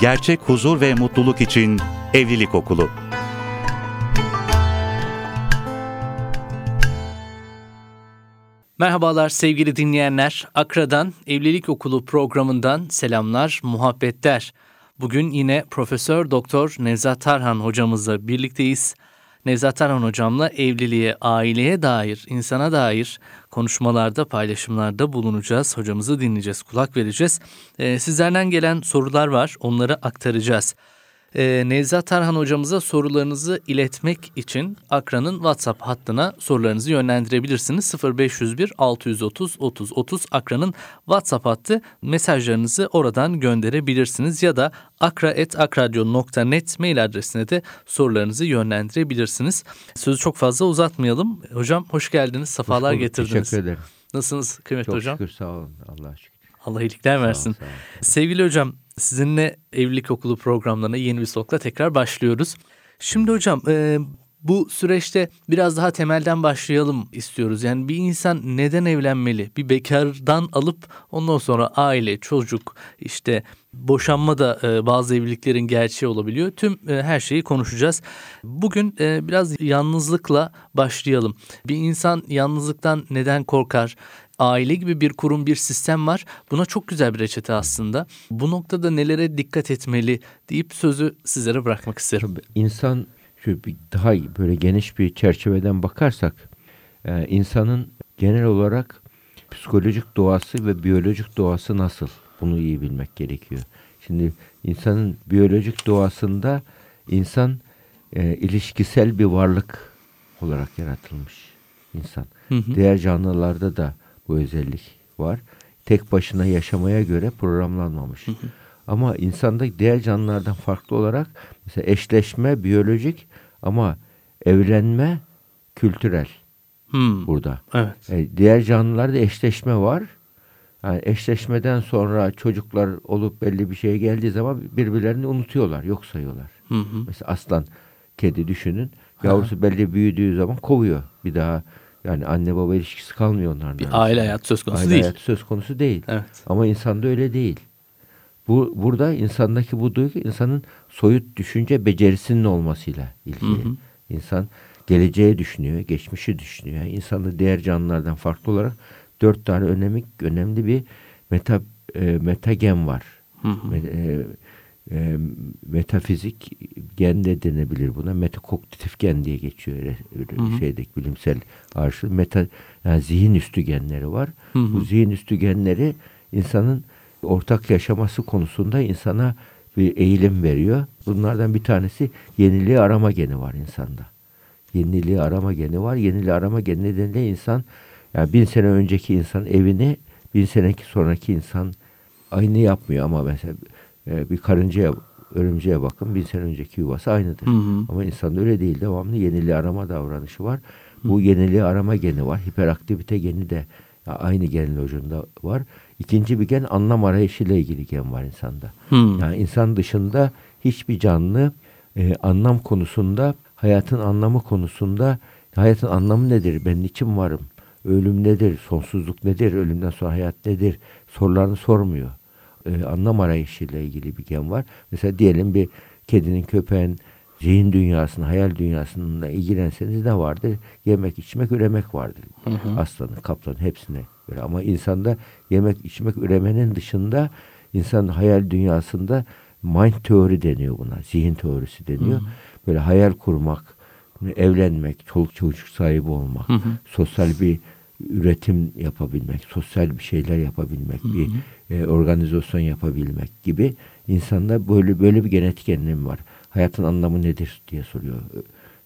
gerçek huzur ve mutluluk için Evlilik Okulu. Merhabalar sevgili dinleyenler. Akra'dan Evlilik Okulu programından selamlar, muhabbetler. Bugün yine Profesör Doktor Nevzat Tarhan hocamızla birlikteyiz. Nevzat Tarhan hocamla evliliğe, aileye dair, insana dair konuşmalarda, paylaşımlarda bulunacağız. Hocamızı dinleyeceğiz, kulak vereceğiz. Ee, sizlerden gelen sorular var, onları aktaracağız. Ee, Nevzat Tarhan hocamıza sorularınızı iletmek için Akra'nın WhatsApp hattına sorularınızı yönlendirebilirsiniz. 0501 630 30 30 Akra'nın WhatsApp hattı mesajlarınızı oradan gönderebilirsiniz ya da akra.akradyo.net mail adresine de sorularınızı yönlendirebilirsiniz. Sözü çok fazla uzatmayalım. Hocam hoş geldiniz, sefalar Hoş bulduk, getirdiniz. Teşekkür ederim. Nasılsınız kıymetli Çok hocam? şükür sağ olun. Allah'a şükür. Allah iyilikler versin. Sağ olun, sağ olun. Sevgili hocam, sizinle evlilik okulu programlarına yeni bir solukla tekrar başlıyoruz. Şimdi hocam, bu süreçte biraz daha temelden başlayalım istiyoruz. Yani bir insan neden evlenmeli? Bir bekardan alıp ondan sonra aile, çocuk, işte boşanma da e, bazı evliliklerin gerçeği olabiliyor. Tüm e, her şeyi konuşacağız. Bugün e, biraz yalnızlıkla başlayalım. Bir insan yalnızlıktan neden korkar? aile gibi bir kurum, bir sistem var. Buna çok güzel bir reçete aslında. Bu noktada nelere dikkat etmeli deyip sözü sizlere bırakmak isterim. İnsan bir daha böyle geniş bir çerçeveden bakarsak e, insanın genel olarak psikolojik doğası ve biyolojik doğası nasıl? Bunu iyi bilmek gerekiyor. Şimdi insanın biyolojik doğasında insan e, ilişkisel bir varlık olarak yaratılmış insan. Hı hı. Diğer canlılarda da bu özellik var. Tek başına yaşamaya göre programlanmamış. Ama insanda diğer canlılardan farklı olarak mesela eşleşme biyolojik ama evlenme kültürel Hmm, burada. Evet. E, diğer canlılarda eşleşme var. Yani eşleşmeden sonra çocuklar olup belli bir şeye geldiği zaman birbirlerini unutuyorlar, yok sayıyorlar. Hı hı. Mesela aslan, kedi düşünün. Yavrusu belli büyüdüğü zaman kovuyor. Bir daha yani anne baba ilişkisi kalmıyor onların. Bir aile hayatı söz konusu Aile değil. hayatı söz konusu değil. Evet. Ama insanda öyle değil. Bu burada insandaki bu duygu insanın soyut düşünce becerisinin olmasıyla ilgili. Hı hı. İnsan geleceği düşünüyor, geçmişi düşünüyor. İnsanda diğer canlılardan farklı olarak dört tane önemli önemli bir meta e, metagen var. Hı hı. Me- e, e, metafizik gen de denebilir buna. Metakognitif gen diye geçiyor Hı hı. şeydeki bilimsel karşı. Meta yani zihin üstü genleri var. Hı hı. Bu zihin üstü genleri insanın ortak yaşaması konusunda insana bir eğilim veriyor. Bunlardan bir tanesi yeniliği arama geni var insanda. Yeniliği arama geni var. Yeniliği arama geni nedeniyle insan yani bin sene önceki insan evini bin seneki sonraki insan aynı yapmıyor ama mesela e, bir karıncaya örümceğe bakın bin sene önceki yuvası aynıdır. Hı hı. Ama insanda öyle değil. Devamlı yeniliği arama davranışı var. Bu yeniliği arama geni var. Hiperaktivite geni de aynı genin ucunda var. İkinci bir gen anlam arayışıyla ilgili gen var insanda. Hı. Yani insan dışında hiçbir canlı e, anlam konusunda, hayatın anlamı konusunda hayatın anlamı nedir? Ben niçin varım? Ölüm nedir? Sonsuzluk nedir? Ölümden sonra hayat nedir? Sorularını sormuyor. E, anlam arayışıyla ilgili bir gen var. Mesela diyelim bir kedinin, köpeğin zihin dünyasını, hayal dünyasıyla ilgilenseniz ne vardır? Yemek, içmek, üremek vardır. Aslanın, kaplanın hepsine göre. Ama insanda yemek, içmek, üremenin dışında insan hayal dünyasında mind teori deniyor buna. Zihin teorisi deniyor. Böyle hayal kurmak, evlenmek, çoluk çocuk sahibi olmak, sosyal bir üretim yapabilmek, sosyal bir şeyler yapabilmek, bir e, organizasyon yapabilmek gibi insanda böyle böyle bir genetik enlem var. Hayatın anlamı nedir diye soruyor.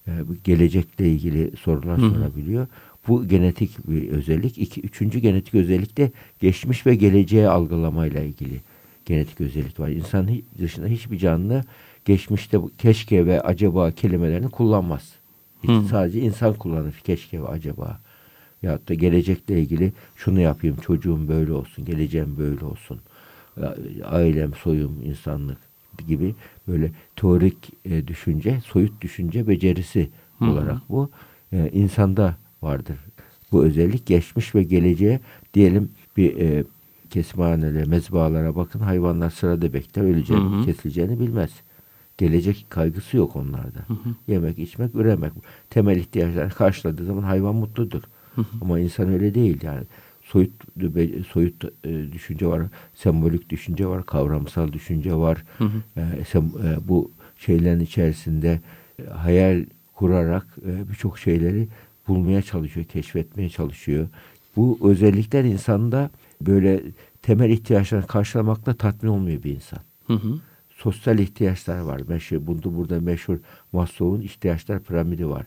E, bu gelecekle ilgili sorular sorabiliyor. Bu genetik bir özellik. İki, üçüncü genetik özellik de geçmiş ve geleceği algılamayla ilgili genetik özellik var. İnsan dışında hiçbir canlı geçmişte keşke ve acaba kelimelerini kullanmaz. Hiç Hı. Sadece insan kullanır keşke ve acaba. Ya da gelecekle ilgili şunu yapayım, çocuğum böyle olsun, geleceğim böyle olsun. Ailem, soyum, insanlık gibi böyle teorik e, düşünce, soyut düşünce becerisi hı. olarak bu e, insanda vardır. Bu özellik geçmiş ve geleceğe diyelim bir e, kesimhanelere, mezbahalara bakın hayvanlar sırada bekler. Öleceğini, Hı hı. kesileceğini bilmez. Gelecek kaygısı yok onlarda. Yemek, içmek, üremek. Temel ihtiyaçlarını karşıladığı zaman hayvan mutludur. Ama insan öyle değil yani. Soyut soyut e, düşünce var, sembolik düşünce var, kavramsal düşünce var. E, sem- e, bu şeylerin içerisinde e, hayal kurarak e, birçok şeyleri bulmaya çalışıyor, keşfetmeye çalışıyor. Bu özellikler insanda böyle temel ihtiyaçlarını karşılamakla tatmin olmuyor bir insan. Hı hı. Sosyal ihtiyaçlar var. Meşhur, burada, burada meşhur Maslow'un ihtiyaçlar piramidi var.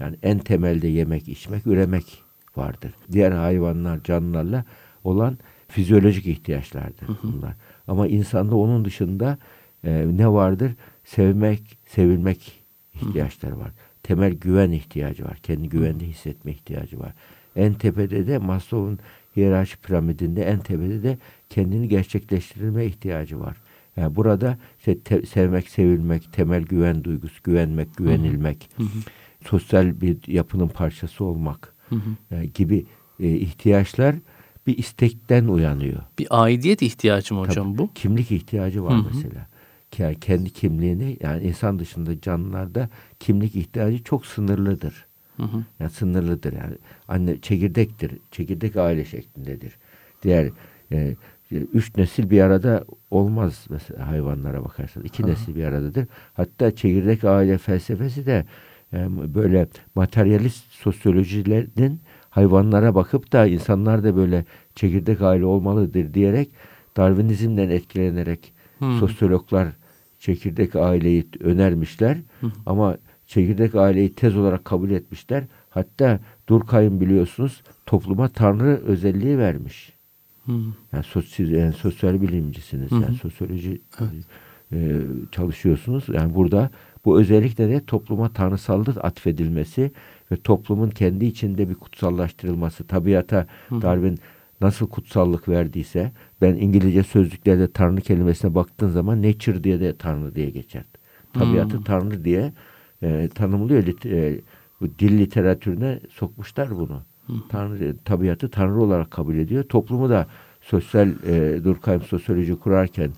Yani en temelde yemek, içmek, üremek vardır. Diğer hayvanlar, canlılarla olan fizyolojik ihtiyaçlardır bunlar. Ama insanda onun dışında e, ne vardır? Sevmek, sevilmek ihtiyaçları var. Temel güven ihtiyacı var. Kendi güvende hissetme ihtiyacı var. En tepede de Maslow'un hiyerarşi piramidinde en tepede de kendini gerçekleştirme ihtiyacı var. Yani burada işte te- sevmek, sevilmek, temel güven duygusu, güvenmek, güvenilmek, sosyal bir yapının parçası olmak e, gibi e, ihtiyaçlar bir istekten uyanıyor. Bir aidiyet ihtiyacı mı hocam Tabii, bu? Kimlik ihtiyacı var Hı hı. mesela. Yani kendi kimliğini yani insan dışında canlılarda kimlik ihtiyacı çok sınırlıdır. Hı hı. Yani sınırlıdır yani. Anne çekirdektir. Çekirdek aile şeklindedir. Diğer e, üç nesil bir arada olmaz mesela hayvanlara bakarsan. iki nesil bir aradadır. Hatta çekirdek aile felsefesi de e, böyle materyalist sosyolojilerin hayvanlara bakıp da insanlar da böyle çekirdek aile olmalıdır diyerek Darwinizmden etkilenerek Hmm. sosyologlar çekirdek aileyi önermişler. Ama çekirdek aileyi tez olarak kabul etmişler. Hatta Durkheim biliyorsunuz topluma tanrı özelliği vermiş. Hı. Yani, sosyal, yani sosyal bilimcisiniz. Hı hı. Yani sosyoloji e, çalışıyorsunuz. Yani burada bu özellikle de topluma tanrısallık atfedilmesi ve toplumun kendi içinde bir kutsallaştırılması. Tabiata Darwin nasıl kutsallık verdiyse ben İngilizce sözlüklerde tanrı kelimesine baktığın zaman nature diye de tanrı diye geçer. Tabiatı tanrı diye e, tanımlıyor. Lit- e, bu dil literatürüne sokmuşlar bunu. Tanrı, tabiatı tanrı olarak kabul ediyor. Toplumu da sosyal e, Durkheim sosyoloji kurarken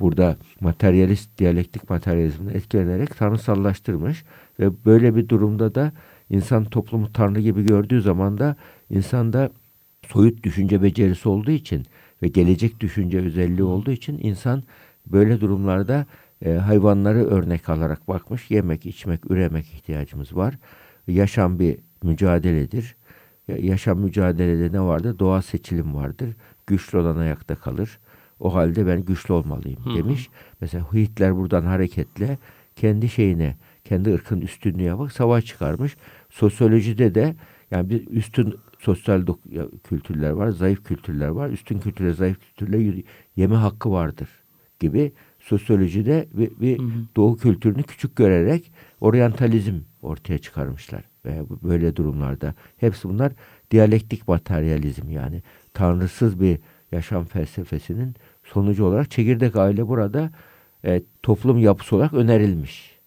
burada materyalist, diyalektik materyalizmden etkilenerek tanrısallaştırmış ve böyle bir durumda da insan toplumu tanrı gibi gördüğü zaman da insanda soyut düşünce becerisi olduğu için ve gelecek düşünce özelliği olduğu için insan böyle durumlarda e, hayvanları örnek alarak bakmış. Yemek, içmek, üremek ihtiyacımız var. Yaşam bir mücadeledir. Ya- Yaşam mücadelede ne vardır? Doğa seçilim vardır. Güçlü olan ayakta kalır. O halde ben güçlü olmalıyım demiş. Mesela Hitler buradan hareketle kendi şeyine, kendi ırkın üstünlüğe bak savaş çıkarmış. Sosyolojide de yani bir üstün sosyal kültürler var, zayıf kültürler var. Üstün kültürle zayıf kültürle yeme hakkı vardır gibi sosyolojide bir, bir doğu kültürünü küçük görerek oryantalizm ortaya çıkarmışlar. Ve böyle durumlarda hepsi bunlar diyalektik materyalizm yani tanrısız bir yaşam felsefesinin sonucu olarak çekirdek aile burada e, toplum yapısı olarak önerilmiş.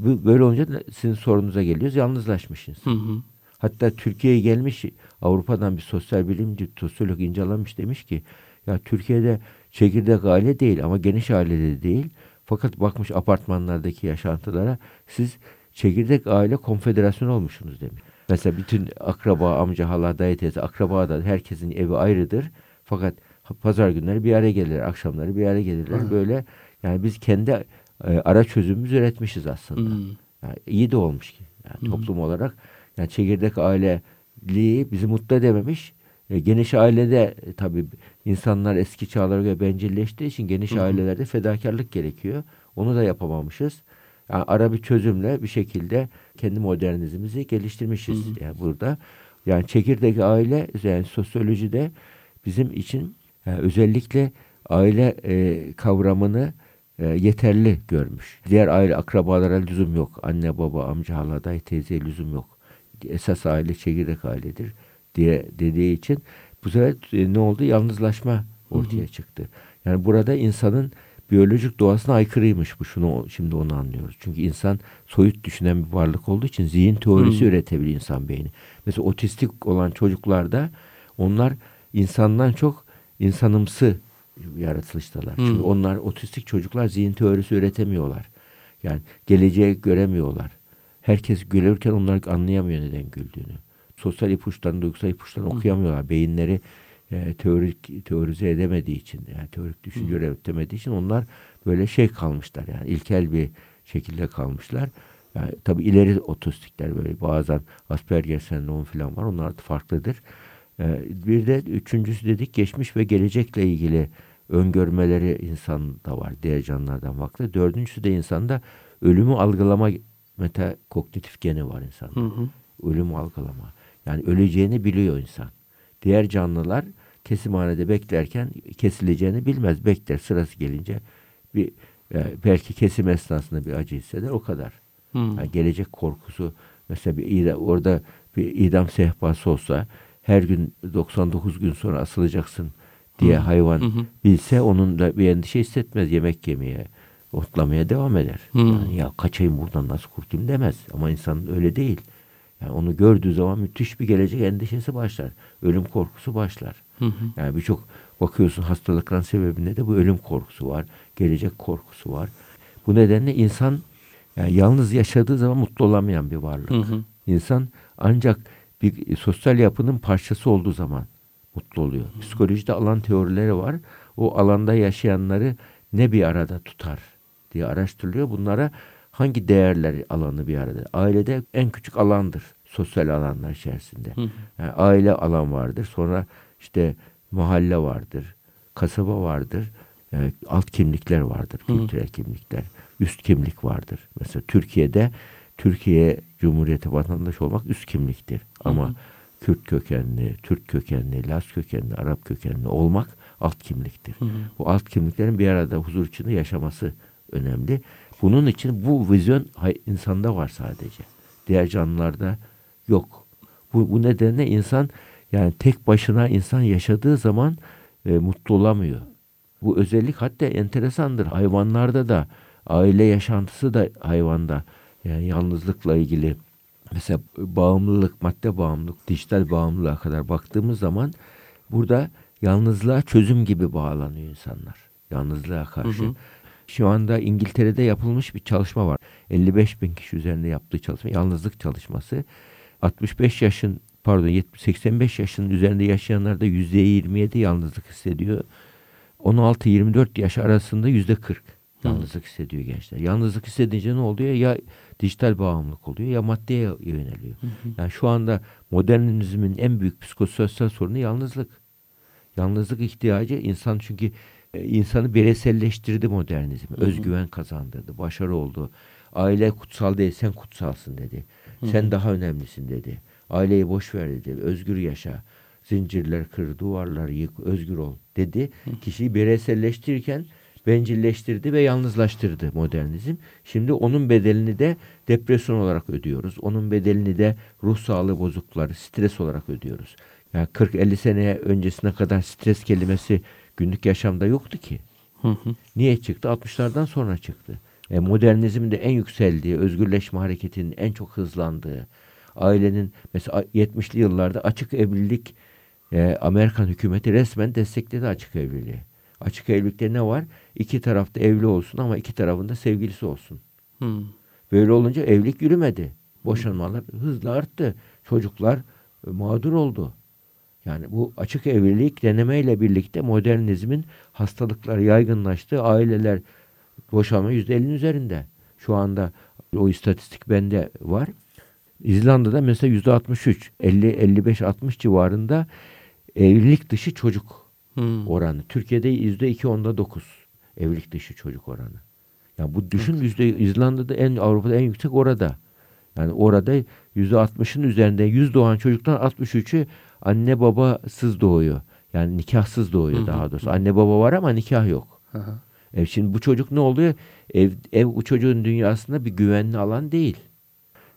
Bu, böyle olunca sizin sorunuza geliyoruz. Yalnızlaşmış insan. Hı hı. Hatta Türkiye'ye gelmiş Avrupa'dan bir sosyal bilimci, sosyolog incelemiş demiş ki ya Türkiye'de çekirdek aile değil ama geniş ailede değil. Fakat bakmış apartmanlardaki yaşantılara siz çekirdek aile konfederasyonu olmuşsunuz demiş. Mesela bütün akraba, amca, hala, dayı, teyze, akraba da herkesin evi ayrıdır. Fakat pazar günleri bir araya gelirler, akşamları bir araya gelirler. Böyle yani biz kendi e, ara çözümümüz üretmişiz aslında. Hı. Yani iyi de olmuş ki. Yani toplum olarak yani çekirdek aileliği bizi mutlu edememiş. E, geniş ailede e, tabii insanlar eski çağlara göre bencilleştiği için geniş ailelerde fedakarlık gerekiyor. Onu da yapamamışız. Yani ara bir çözümle bir şekilde kendi modernizmimizi geliştirmişiz yani burada. Yani çekirdek aile yani sosyolojide bizim için yani özellikle aile e, kavramını e, yeterli görmüş. Diğer aile akrabalara lüzum yok. Anne, baba, amca, hala, dayı, teyzeye lüzum yok. Esas aile çekirdek ailedir diye dediği için bu sefer e, ne oldu? Yalnızlaşma ortaya çıktı. Yani burada insanın biyolojik doğasına aykırıymış bu. Şunu şimdi onu anlıyoruz. Çünkü insan soyut düşünen bir varlık olduğu için zihin teorisi üretebilir insan beyni. Mesela otistik olan çocuklarda onlar insandan çok insanımsı yaratılıştalar. Hmm. Çünkü onlar otistik çocuklar zihin teorisi üretemiyorlar. Yani geleceği göremiyorlar. Herkes gülürken onlar anlayamıyor neden güldüğünü. Sosyal ipuçlarını, duygusal ipuçlarını okuyamıyorlar. Beyinleri e, teorik teorize edemediği için, yani teorik düşünce üretemediği için onlar böyle şey kalmışlar yani ilkel bir şekilde kalmışlar. Yani tabii ileri otistikler böyle bazen Asperger sendromu falan var. Onlar farklıdır. Ee, bir de üçüncüsü dedik geçmiş ve gelecekle ilgili öngörmeleri insanda var. Diğer canlılardan farklı. Dördüncüsü de insanda ölümü algılama metakognitif geni var insanda. Hı hı. Ölüm algılama. Yani öleceğini biliyor insan. Diğer canlılar kesimhanede beklerken kesileceğini bilmez. Bekler sırası gelince bir e, belki kesim esnasında bir acı hisseder o kadar. Hı. Yani gelecek korkusu mesela bir idam, orada bir idam sehpası olsa her gün 99 gün sonra asılacaksın diye hayvan Hı hı. bilse onun da bir endişe hissetmez yemek yemeye otlamaya devam eder. Hı. Yani ya kaçayım buradan nasıl kurtulayım demez. Ama insan öyle değil. Yani onu gördüğü zaman müthiş bir gelecek endişesi başlar. Ölüm korkusu başlar. Hı hı. Yani birçok bakıyorsun hastalıkların sebebinde de bu ölüm korkusu var. Gelecek korkusu var. Bu nedenle insan yani yalnız yaşadığı zaman mutlu olamayan bir varlık. Hı hı. İnsan ancak bir sosyal yapının parçası olduğu zaman mutlu oluyor. Psikolojide alan teorileri var. O alanda yaşayanları ne bir arada tutar diye araştırılıyor. Bunlara hangi değerler alanı bir arada? Ailede en küçük alandır sosyal alanlar içerisinde. Hı. Yani aile alan vardır. Sonra işte mahalle vardır. Kasaba vardır. Yani alt kimlikler vardır. Hı. Kültürel kimlikler. Üst kimlik vardır. Mesela Türkiye'de Türkiye Cumhuriyeti vatandaşı olmak üst kimliktir. Ama Hı hı. Kürt kökenli, Türk kökenli, Laz kökenli, Arap kökenli olmak alt kimliktir. Hı hı. Bu alt kimliklerin bir arada huzur içinde yaşaması önemli. Bunun için bu vizyon insanda var sadece. Diğer canlılarda yok. Bu, bu nedenle insan yani tek başına insan yaşadığı zaman e, mutlu olamıyor. Bu özellik hatta enteresandır. Hayvanlarda da aile yaşantısı da hayvanda yani yalnızlıkla ilgili mesela bağımlılık, madde bağımlılık, dijital bağımlılığa kadar baktığımız zaman burada yalnızlığa çözüm gibi bağlanıyor insanlar. Yalnızlığa karşı. Hı hı. Şu anda İngiltere'de yapılmış bir çalışma var. 55 bin kişi üzerinde yaptığı çalışma. Yalnızlık çalışması. 65 yaşın pardon 70, 85 yaşın üzerinde yaşayanlarda %27 yalnızlık hissediyor. 16-24 yaş arasında %40 yalnızlık hissediyor gençler. Yalnızlık hissedince ne oluyor? Ya dijital bağımlılık oluyor ya maddeye yöneliyor. Yani şu anda modernizmin en büyük psikososyal sorunu yalnızlık. Yalnızlık ihtiyacı insan çünkü insanı bireyselleştirdi modernizm. Özgüven kazandırdı, başarı oldu. Aile kutsal değil, sen kutsalsın dedi. Sen daha önemlisin dedi. Aileyi boş ver dedi. Özgür yaşa. Zincirler kır, duvarlar yık, özgür ol dedi. Kişiyi bireyselleştirirken bencilleştirdi ve yalnızlaştırdı modernizm. Şimdi onun bedelini de depresyon olarak ödüyoruz. Onun bedelini de ruh sağlığı bozuklukları, stres olarak ödüyoruz. Yani 40-50 sene öncesine kadar stres kelimesi günlük yaşamda yoktu ki. Hı hı. Niye çıktı? 60'lardan sonra çıktı. E, modernizmin de en yükseldiği, özgürleşme hareketinin en çok hızlandığı, ailenin mesela 70'li yıllarda açık evlilik e, Amerikan hükümeti resmen destekledi açık evliliği. Açık evlilikte ne var? İki tarafta evli olsun ama iki tarafında sevgilisi olsun. Hı. Böyle olunca evlilik yürümedi. Boşanmalar hızla arttı. Çocuklar e, mağdur oldu. Yani bu açık evlilik denemeyle birlikte modernizmin hastalıkları yaygınlaştı. Aileler boşanma %50'nin üzerinde. Şu anda o istatistik bende var. İzlanda'da mesela %63, 50, 55, 60 civarında evlilik dışı çocuk Hı. oranı. Türkiye'de yüzde iki onda dokuz evlilik dışı çocuk oranı. Yani bu düşün yüzde İzlanda'da en Avrupa'da en yüksek orada. Yani orada yüzde altmışın üzerinde yüz doğan çocuktan 63'ü anne babasız doğuyor. Yani nikahsız doğuyor Hı hı. daha doğrusu. Anne baba var ama nikah yok. Hı hı. E şimdi bu çocuk ne oluyor? Ev, ev bu çocuğun dünyasında bir güvenli alan değil.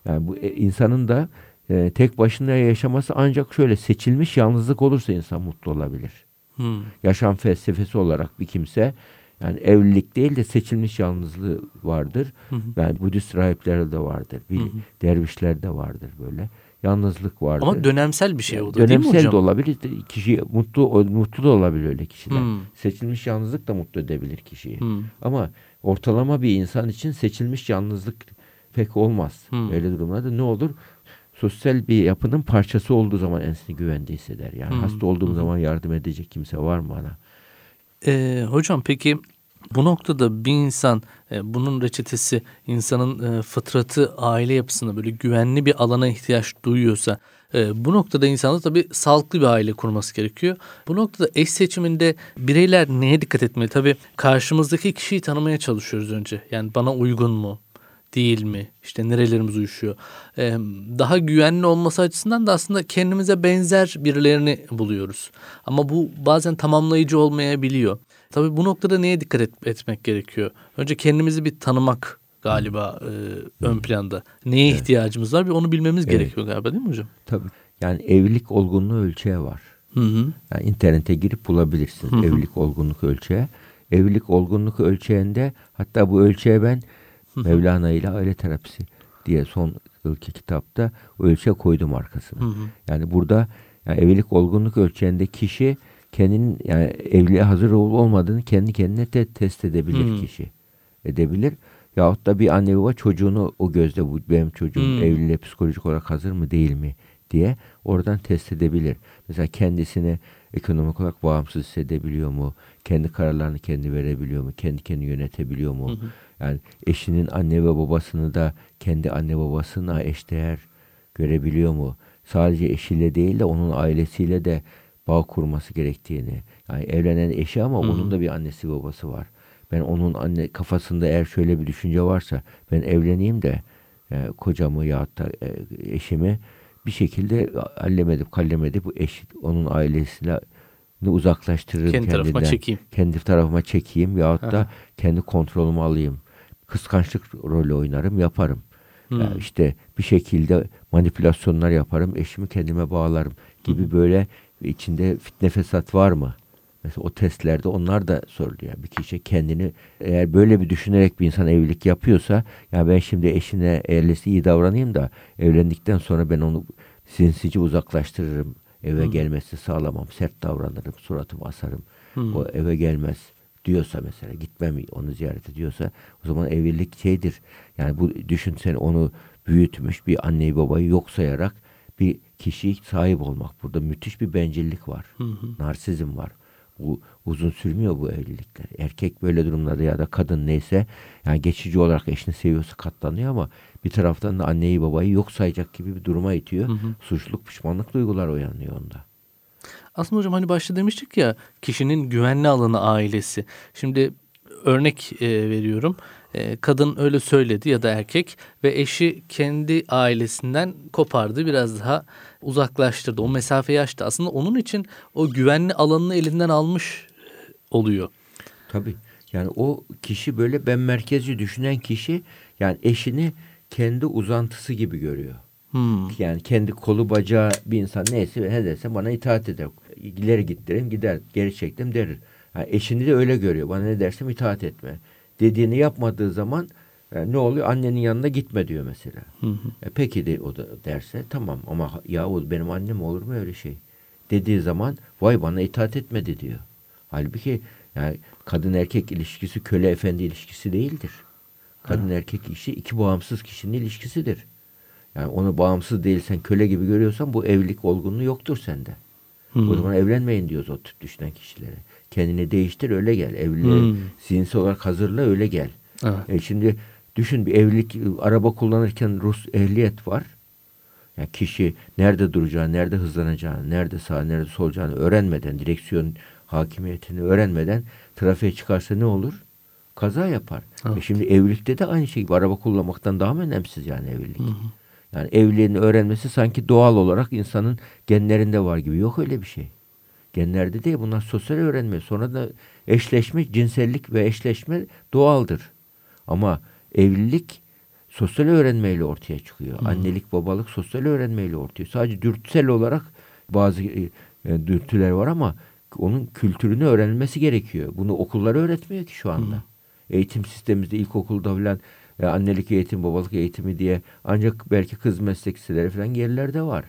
Yani bu e, insanın da e, tek başına yaşaması ancak şöyle seçilmiş yalnızlık olursa insan mutlu olabilir Hı. yaşam felsefesi olarak bir kimse yani evlilik değil de seçilmiş yalnızlığı vardır. Hı hı. Yani Budist rahiplerde de vardır. Bir Hı hı. dervişlerde vardır böyle. Yalnızlık vardır. Ama dönemsel bir şey o da Dönemsel değil mi hocam? de olabilir. Kişi mutlu mutlu da olabilir öyle kişiler. Hmm. Seçilmiş yalnızlık da mutlu edebilir kişiyi. Hmm. Ama ortalama bir insan için seçilmiş yalnızlık pek olmaz. Hmm. Öyle durumlarda ne olur? Sosyal bir yapının parçası olduğu zaman ensini güvende hisseder. Yani Hmm. hasta olduğum zaman yardım edecek kimse var mı bana? Ee, hocam peki bu noktada bir insan e, bunun reçetesi insanın e, fıtratı aile yapısında böyle güvenli bir alana ihtiyaç duyuyorsa e, bu noktada insanda tabii sağlıklı bir aile kurması gerekiyor. Bu noktada eş seçiminde bireyler neye dikkat etmeli? Tabii karşımızdaki kişiyi tanımaya çalışıyoruz önce. Yani bana uygun mu? değil mi? İşte nerelerimiz uyuşuyor? Daha güvenli olması açısından da aslında kendimize benzer birilerini buluyoruz. Ama bu bazen tamamlayıcı olmayabiliyor. Tabii bu noktada neye dikkat et- etmek gerekiyor? Önce kendimizi bir tanımak galiba e, ön planda. Neye ihtiyacımız var bir onu bilmemiz Evet. gerekiyor galiba değil mi hocam? Tabii. Yani evlilik olgunluğu ölçeği var. Hı hı. Yani internete girip bulabilirsiniz Hı hı. evlilik olgunluk ölçeği. Evlilik olgunluk ölçeğinde hatta bu ölçeğe ben Mevlana ile aile terapisi diye son yılki kitapta o ölçeğe koydum arkasına. Hı hı. Yani burada yani evlilik olgunluk ölçeğinde kişi kendinin yani evliliğe hazır olup olmadığını kendi kendine te- test edebilir Hmm. kişi. Edebilir. Yahut da bir anne baba çocuğunu o gözle bu benim çocuğum Hmm. evliliğe psikolojik olarak hazır mı değil mi diye oradan test edebilir. Mesela kendisini ekonomik olarak bağımsız hissedebiliyor mu? Kendi kararlarını kendi verebiliyor mu? Kendi kendini yönetebiliyor mu? Hı hı. Yani eşinin anne ve babasını da kendi anne babasına eşdeğer görebiliyor mu? Sadece eşiyle değil de onun ailesiyle de bağ kurması gerektiğini. Yani evlenen eşi ama Hı hı. onun da bir annesi babası var. Ben onun anne kafasında eğer şöyle bir düşünce varsa ben evleneyim de e, kocamı ya da e, eşimi bir şekilde hallemedip kallemedip bu eş onun ailesiyle uzaklaştırırım Kendi tarafıma kendinden. çekeyim. Kendi tarafıma çekeyim Aha. da kendi kontrolümü alayım. Kıskançlık rolü oynarım, yaparım. Hmm. Yani işte bir şekilde manipülasyonlar yaparım, eşimi kendime bağlarım gibi böyle içinde fitne fesat var mı? Mesela o testlerde onlar da soruluyor. Bir kişi kendini eğer böyle bir düşünerek bir insan evlilik yapıyorsa ya ben şimdi eşine ailesi iyi davranayım da evlendikten sonra ben onu sinsice uzaklaştırırım. Eve Hı. gelmesi sağlamam. Sert davranırım. Suratımı asarım. Hı. O eve gelmez diyorsa mesela gitmem onu ziyaret ediyorsa o zaman evlilik şeydir. Yani bu düşün sen onu büyütmüş bir anneyi babayı yok sayarak bir kişiye sahip olmak. Burada müthiş bir bencillik var. Hı hı. Narsizm var. Bu uzun sürmüyor bu evlilikler. Erkek böyle durumlarda ya da kadın neyse yani geçici olarak eşini seviyorsa katlanıyor ama bir taraftan da anneyi babayı yok sayacak gibi bir duruma itiyor. Hı hı. Suçluluk, pişmanlık duygular uyanıyor onda. Aslında hocam hani başta demiştik ya kişinin güvenli alanı ailesi. Şimdi örnek e, veriyorum. E, kadın öyle söyledi ya da erkek ve eşi kendi ailesinden kopardı biraz daha uzaklaştırdı. O mesafeyi açtı. Aslında onun için o güvenli alanını elinden almış e, oluyor. Tabii. Yani o kişi böyle ben merkezci düşünen kişi yani eşini kendi uzantısı gibi görüyor. Hmm. Yani kendi kolu bacağı bir insan neyse ne derse bana itaat eder. İleri git derim gider. Geri çektim derir. Yani eşini de öyle görüyor. Bana ne dersem itaat etme. Dediğini yapmadığı zaman e, ne oluyor? Annenin yanına gitme diyor mesela. Hı hı. E, peki de o da derse tamam ama ya o benim annem olur mu öyle şey? Dediği zaman vay bana itaat etmedi diyor. Halbuki yani kadın erkek ilişkisi köle efendi ilişkisi değildir. Kadın erkek ilişkisi iki bağımsız kişinin ilişkisidir. Yani onu bağımsız değilsen köle gibi görüyorsan bu evlilik olgunluğu yoktur sende. Hı. O zaman evlenmeyin diyoruz o tip düşünen kişilere. Kendini değiştir öyle gel. Evliliğe Hmm. zihinsel olarak hazırla öyle gel. Evet. E şimdi düşün bir evlilik araba kullanırken Rus ehliyet var. Yani kişi nerede duracağını, nerede hızlanacağını, nerede sağ, nerede solacağını öğrenmeden, direksiyon hakimiyetini öğrenmeden trafiğe çıkarsa ne olur? Kaza yapar. Evet. E şimdi evlilikte de aynı şey. Araba kullanmaktan daha mı önemsiz yani evlilik? Yani evliliğini öğrenmesi sanki doğal olarak insanın genlerinde var gibi. Yok öyle bir şey. Genlerde değil. Bunlar sosyal öğrenme. Sonra da eşleşme, cinsellik ve eşleşme doğaldır. Ama evlilik sosyal öğrenmeyle ortaya çıkıyor. Annelik, babalık sosyal öğrenmeyle ortaya. Sadece dürtüsel olarak bazı e, e, dürtüler var ama onun kültürünü öğrenilmesi gerekiyor. Bunu okullar öğretmiyor ki şu anda. Eğitim sistemimizde ilkokulda falan e, annelik eğitim, babalık eğitimi diye ancak belki kız meslek liseleri falan yerlerde var.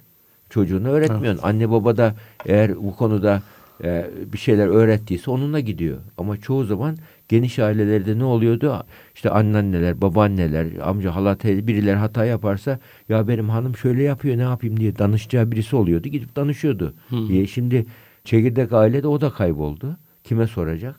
Çocuğunu öğretmiyorsun. Anne baba da eğer bu konuda e, bir şeyler öğrettiyse onunla gidiyor. Ama çoğu zaman geniş ailelerde ne oluyordu? İşte anneanneler, babaanneler, amca, hala, teyze birileri hata yaparsa ya benim hanım şöyle yapıyor ne yapayım diye danışacağı birisi oluyordu. Gidip danışıyordu. Diye. Şimdi çekirdek ailede o da kayboldu. Kime soracak?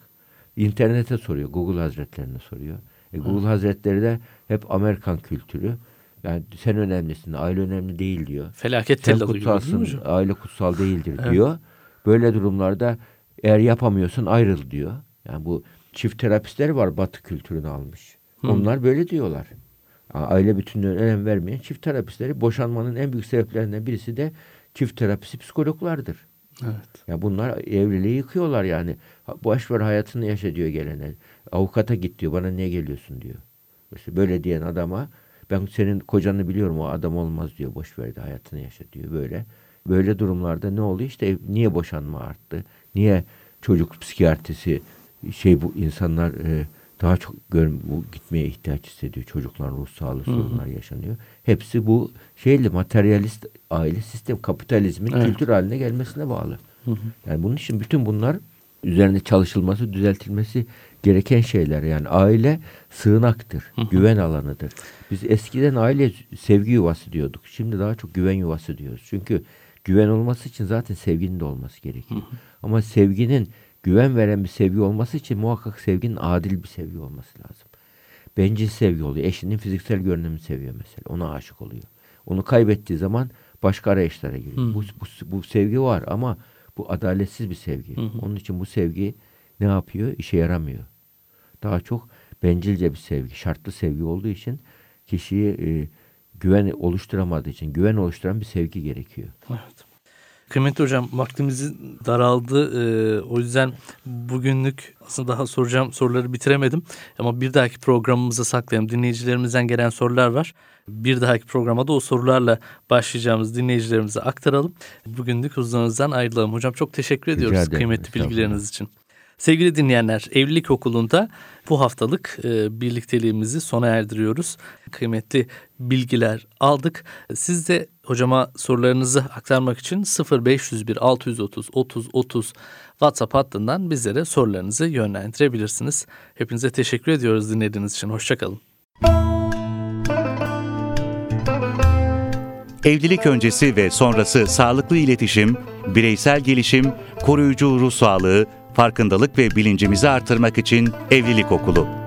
İnternete soruyor. Google Hazretlerine soruyor. E, Google Hazretleri de hep Amerikan kültürü. Yani sen önemlisin, aile önemli değil diyor. Felaket Sen kutsalsın, aile kutsal değildir Evet. diyor. Böyle durumlarda eğer yapamıyorsun ayrıl diyor. Yani bu çift terapistler var Batı kültürünü almış. Onlar böyle diyorlar. A- Aile bütünlüğüne önem vermeyen çift terapistleri boşanmanın en büyük sebeplerinden birisi de çift terapisi psikologlardır. Evet. Ya bunlar evliliği yıkıyorlar yani. Boş ver hayatını yaşa diyor gelene. Avukata git diyor. Bana niye geliyorsun diyor. İşte böyle diyen adama ben senin kocanı biliyorum o adam olmaz diyor. Boş ver de hayatını yaşa diyor böyle. Böyle durumlarda ne oluyor? İşte niye boşanma arttı? Niye çocuk psikiyatrisi şey bu insanlar e, daha çok gör, bu gitmeye ihtiyaç hissediyor. Çocukların ruh sağlığı sorunlar yaşanıyor. Hepsi bu şeyli materyalist aile sistem kapitalizmin Evet. kültür haline gelmesine bağlı. Yani bunun için bütün bunlar üzerine çalışılması, düzeltilmesi gereken şeyler. Yani aile sığınaktır, güven alanıdır. Biz eskiden aile sevgi yuvası diyorduk. Şimdi daha çok güven yuvası diyoruz. Çünkü güven olması için zaten sevginin de olması gerekiyor. Ama sevginin güven veren bir sevgi olması için muhakkak sevginin adil bir sevgi olması lazım. Bencil sevgi oluyor. Eşinin fiziksel görünümünü seviyor mesela. Ona aşık oluyor. Onu kaybettiği zaman başka arayışlara giriyor. Bu, bu, bu sevgi var ama bu adaletsiz bir sevgi. Onun için bu sevgi ne yapıyor? İşe yaramıyor. Daha çok bencilce bir sevgi, şartlı sevgi olduğu için kişiyi e, güven oluşturamadığı için güven oluşturan bir sevgi gerekiyor. Evet. Kıymetli hocam vaktimizin daraldı. Ee, o yüzden bugünlük aslında daha soracağım soruları bitiremedim. Ama bir dahaki programımıza saklayalım. Dinleyicilerimizden gelen sorular var. Bir dahaki programa da o sorularla başlayacağımız dinleyicilerimize aktaralım. Bugünlük huzurunuzdan ayrılalım. Hocam çok teşekkür ediyoruz kıymetli bilgileriniz için. Sevgili dinleyenler, Evlilik Okulu'nda bu haftalık e, birlikteliğimizi sona erdiriyoruz. Kıymetli bilgiler aldık. Siz de hocama sorularınızı aktarmak için 0501 630 30 30 WhatsApp hattından bizlere sorularınızı yönlendirebilirsiniz. Hepinize teşekkür ediyoruz dinlediğiniz için. Hoşçakalın. Evlilik öncesi ve sonrası sağlıklı iletişim, bireysel gelişim, koruyucu ruh sağlığı, farkındalık ve bilincimizi artırmak için Evlilik Okulu.